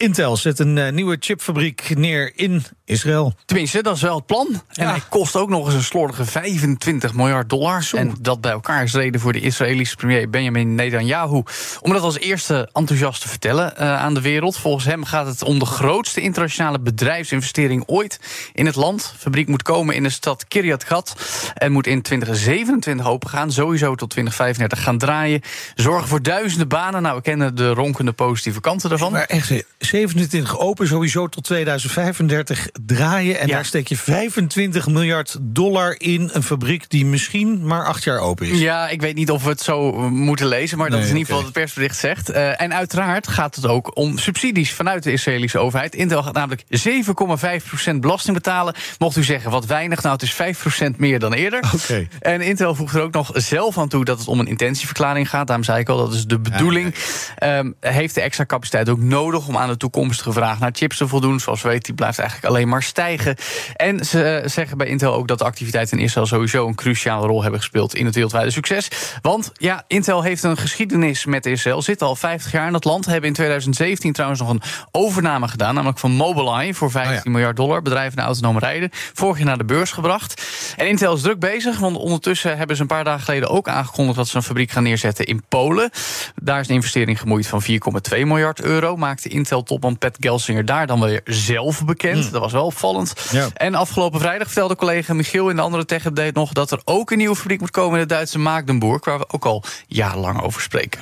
Intel zet een uh, nieuwe chipfabriek neer in Israël. Tenminste, dat is wel het plan. En Ja. hij kost ook nog eens een slordige 25 miljard dollar. En dat bij elkaar is reden voor de Israëlische premier Benjamin Netanyahu. Om dat als eerste enthousiast te vertellen eh, aan de wereld. Volgens hem gaat het om de grootste internationale bedrijfsinvestering ooit in het land. De fabriek moet komen in de stad Kiryat Gat. En moet in 2027 open gaan. Sowieso tot 2035 gaan draaien. Zorgen voor duizenden banen. Nou, we kennen de ronkende positieve kanten daarvan. Maar echt, 27 open, sowieso tot 2035 draaien. En Ja. daar steek je 25 miljard dollar in een fabriek die misschien maar acht jaar open is. Ja, ik weet niet of we het zo eh, moeten lezen, maar dat is in ieder geval wat het persbericht zegt. Eh, en uiteraard gaat het ook om subsidies vanuit de Israëlische overheid. Intel gaat namelijk 7,5% belasting betalen. Mocht u zeggen, wat weinig, nou het is 5% meer dan eerder. Oké. En Intel voegt er ook nog zelf aan toe dat het om een intentieverklaring gaat. Daarom zei ik al, dat is de bedoeling. Ehm, heeft de extra capaciteit ook nodig om aan de toekomstige vraag naar chips te voldoen. Zoals we weten, die blijft eigenlijk alleen maar stijgen. En ze eh, zeggen bij Intel ook dat de activiteiten in Israël sowieso een cruciale rol hebben gespeeld in het wereldwijde succes. Want ja, Intel heeft een geschiedenis met Israël. Zit al 50 jaar in dat land. Hebben in 2017 trouwens nog een overname gedaan, namelijk van Mobileye voor 15 Oh ja. miljard dollar. Bedrijven naar autonoom rijden. Vorig jaar naar de beurs gebracht. En Intel is druk bezig, want ondertussen hebben ze een paar dagen geleden ook aangekondigd dat ze een fabriek gaan neerzetten in Polen. Daar is een investering gemoeid van 4,2 miljard euro. Maakte Intel-topman Pat Gelsinger daar dan weer zelf bekend. Dat was wel opvallend. Ja. En afgelopen vrijdag vertelde collega Michiel in de andere tech update nog dat er ook een nieuwe fabriek moet komen in de Duitse Magdeburg, waar we ook al jarenlang over spreken.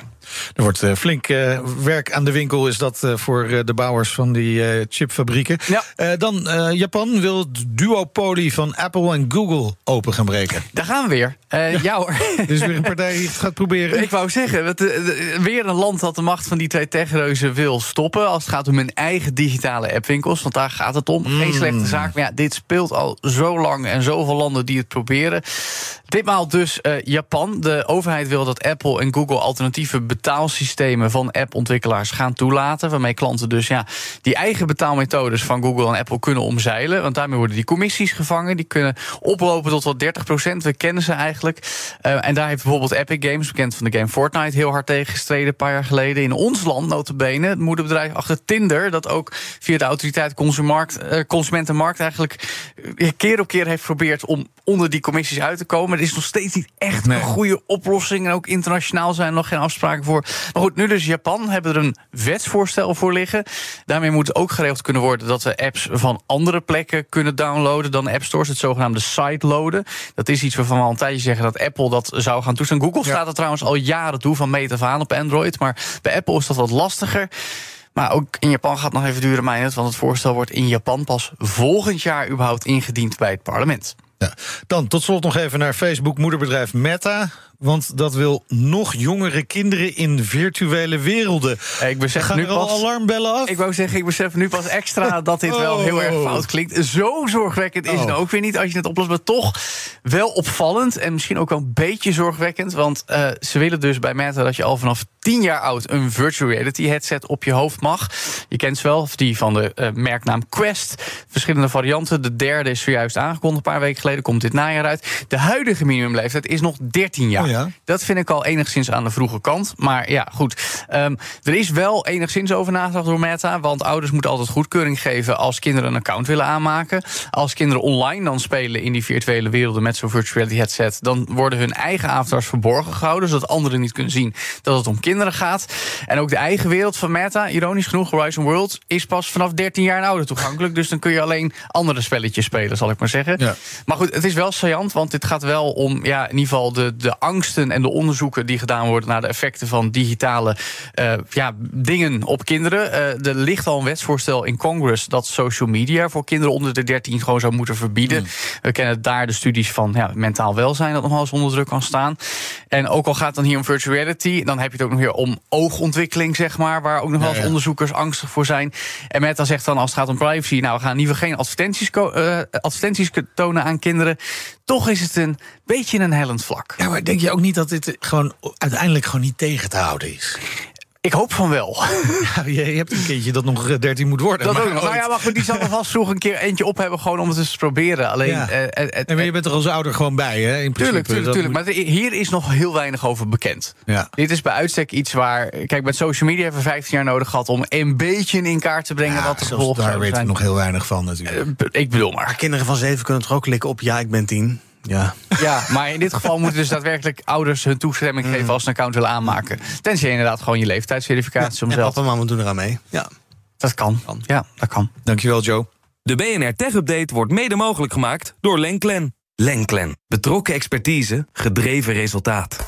Er wordt eh, flink eh, werk aan de winkel, is dat eh, voor de bouwers van die chipfabrieken. Ja. Dan Japan wil het duopolie van Apple en Google open gaan breken. Daar gaan we weer. Eh, ja hoor. Is weer een partij die het gaat proberen. Ik wou zeggen, eh, weer een land dat de macht van die twee techreuzen wil stoppen. Als het gaat om hun eigen digitale appwinkels. Want daar gaat het om. Geen slechte zaak. Maar ja, dit speelt al zo lang en zoveel landen die het proberen. Ditmaal dus eh, Japan. De overheid wil dat Apple en Google alternatieve betaalsystemen van appontwikkelaars gaan toelaten. Waarmee klanten dus ja, die eigen betaalmethodes van Google en Apple kunnen omzeilen. Want daarmee worden die commissies gevangen. Die kunnen oplopen tot wel 30% We kennen ze eigenlijk. Eh, en daar heeft bijvoorbeeld Epic Games, bekend van de game Fortnite, heel hard tegen gestreden een paar jaar geleden. In ons land, notabene, het moederbedrijf achter Tinder, dat ook via de autoriteit eh, Consumentenmarkt eigenlijk keer op keer heeft geprobeerd om onder die commissies uit te komen. Er is nog steeds niet echt Nee. een goede oplossing. En ook internationaal zijn er nog geen afspraken voor. Maar goed, nu dus Japan hebben er een wetsvoorstel voor liggen. Daarmee moet ook geregeld kunnen worden dat we apps van andere plekken kunnen downloaden dan app stores. Het zogenaamde sideloaden. Dat is iets waarvan we al een tijdje zeggen dat Apple dat zou gaan toestaan. Google staat er trouwens al jaren toe van meet af aan op Android. Maar bij Apple is dat wat lastiger. Maar ook in Japan gaat het nog even duren, Meijnet. Want het voorstel wordt in Japan pas volgend jaar überhaupt ingediend bij het parlement. Dan tot slot nog even naar Facebook moederbedrijf Meta. Want dat wil nog jongere kinderen in virtuele werelden. Ik besef Gaan nu er al pas. alarmbellen af? Ik wou zeggen, ik besef nu pas extra dat dit wel heel erg fout klinkt. Zo zorgwekkend is het Oh. ook weer niet als je het oplost. Maar toch wel opvallend en misschien ook wel een beetje zorgwekkend. Want eh, ze willen dus bij Meta dat je al vanaf 10 jaar oud een virtual reality headset op je hoofd mag. Je kent ze wel, die van de eh, merknaam Quest. Verschillende varianten. De derde is zojuist aangekondigd, een paar weken geleden. Komt dit najaar uit. De huidige minimumleeftijd is nog 13 jaar. Oh ja. Dat vind ik al enigszins aan de vroege kant. Maar ja, goed. Ehm, er is wel enigszins over nagedacht door Meta. Want ouders moeten altijd goedkeuring geven als kinderen een account willen aanmaken. Als kinderen online dan spelen in die virtuele werelden met zo'n virtual reality headset, dan worden hun eigen avatars verborgen gehouden. Zodat anderen niet kunnen zien dat het om kinderen gaat. En ook de eigen wereld van Meta, ironisch genoeg, Horizon World, is pas vanaf 13 jaar en ouder toegankelijk. Dus dan kun je alleen andere spelletjes spelen, zal ik maar zeggen. Ja. Maar goed, het is wel saillant, want dit gaat wel om ja, in ieder geval de, de angst angsten en de onderzoeken die gedaan worden naar de effecten van digitale uh, ja, dingen op kinderen. Uh, er ligt al een wetsvoorstel in Congress dat social media voor kinderen onder de 13 gewoon zou moeten verbieden. Mm. We kennen daar de studies van ja, mentaal welzijn dat nog wel eens onder druk kan staan. En ook al gaat het dan hier om virtual reality, dan heb je het ook nog weer om oogontwikkeling, zeg maar, waar ook nog wel eens onderzoekers angstig voor zijn. En Meta zegt dan als het gaat om privacy, nou we gaan in ieder geval geen advertenties, uh, advertenties tonen aan kinderen. Toch is het een beetje een hellend vlak. Ja, maar denk je ook niet dat dit gewoon uiteindelijk gewoon niet tegen te houden is? Ik hoop van wel. Ja, je hebt een kindje dat nog 13 moet worden. Dat maar ook. Nou ja, maar goed, die zal er vast vroeg een keer eentje op hebben, gewoon om het eens te proberen. Alleen, ja. uh, uh, maar je bent er als ouder gewoon bij, hè? In tuurlijk, tuurlijk, tuurlijk. Maar hier is nog heel weinig over bekend. Ja. Dit is bij uitstek iets waar. Kijk, met social media hebben we 15 jaar nodig gehad om een beetje in kaart te brengen ja, wat de gevolgen zijn. Daar weten we nog heel weinig van, natuurlijk. Ik bedoel maar. maar. Kinderen van 7 kunnen toch ook klikken op ja, ik ben 10. Ja. ja, maar in dit geval moeten dus daadwerkelijk ouders hun toestemming geven als ze een account willen aanmaken. Tenzij je inderdaad gewoon je leeftijdsverificatie ja, om zelf. Papa en mama doen eraan mee. Ja. Dat kan. Ja, dat kan. Dankjewel, Joe. De BNR Tech Update wordt mede mogelijk gemaakt door Lenklen. Lenklen. Betrokken expertise, gedreven resultaat.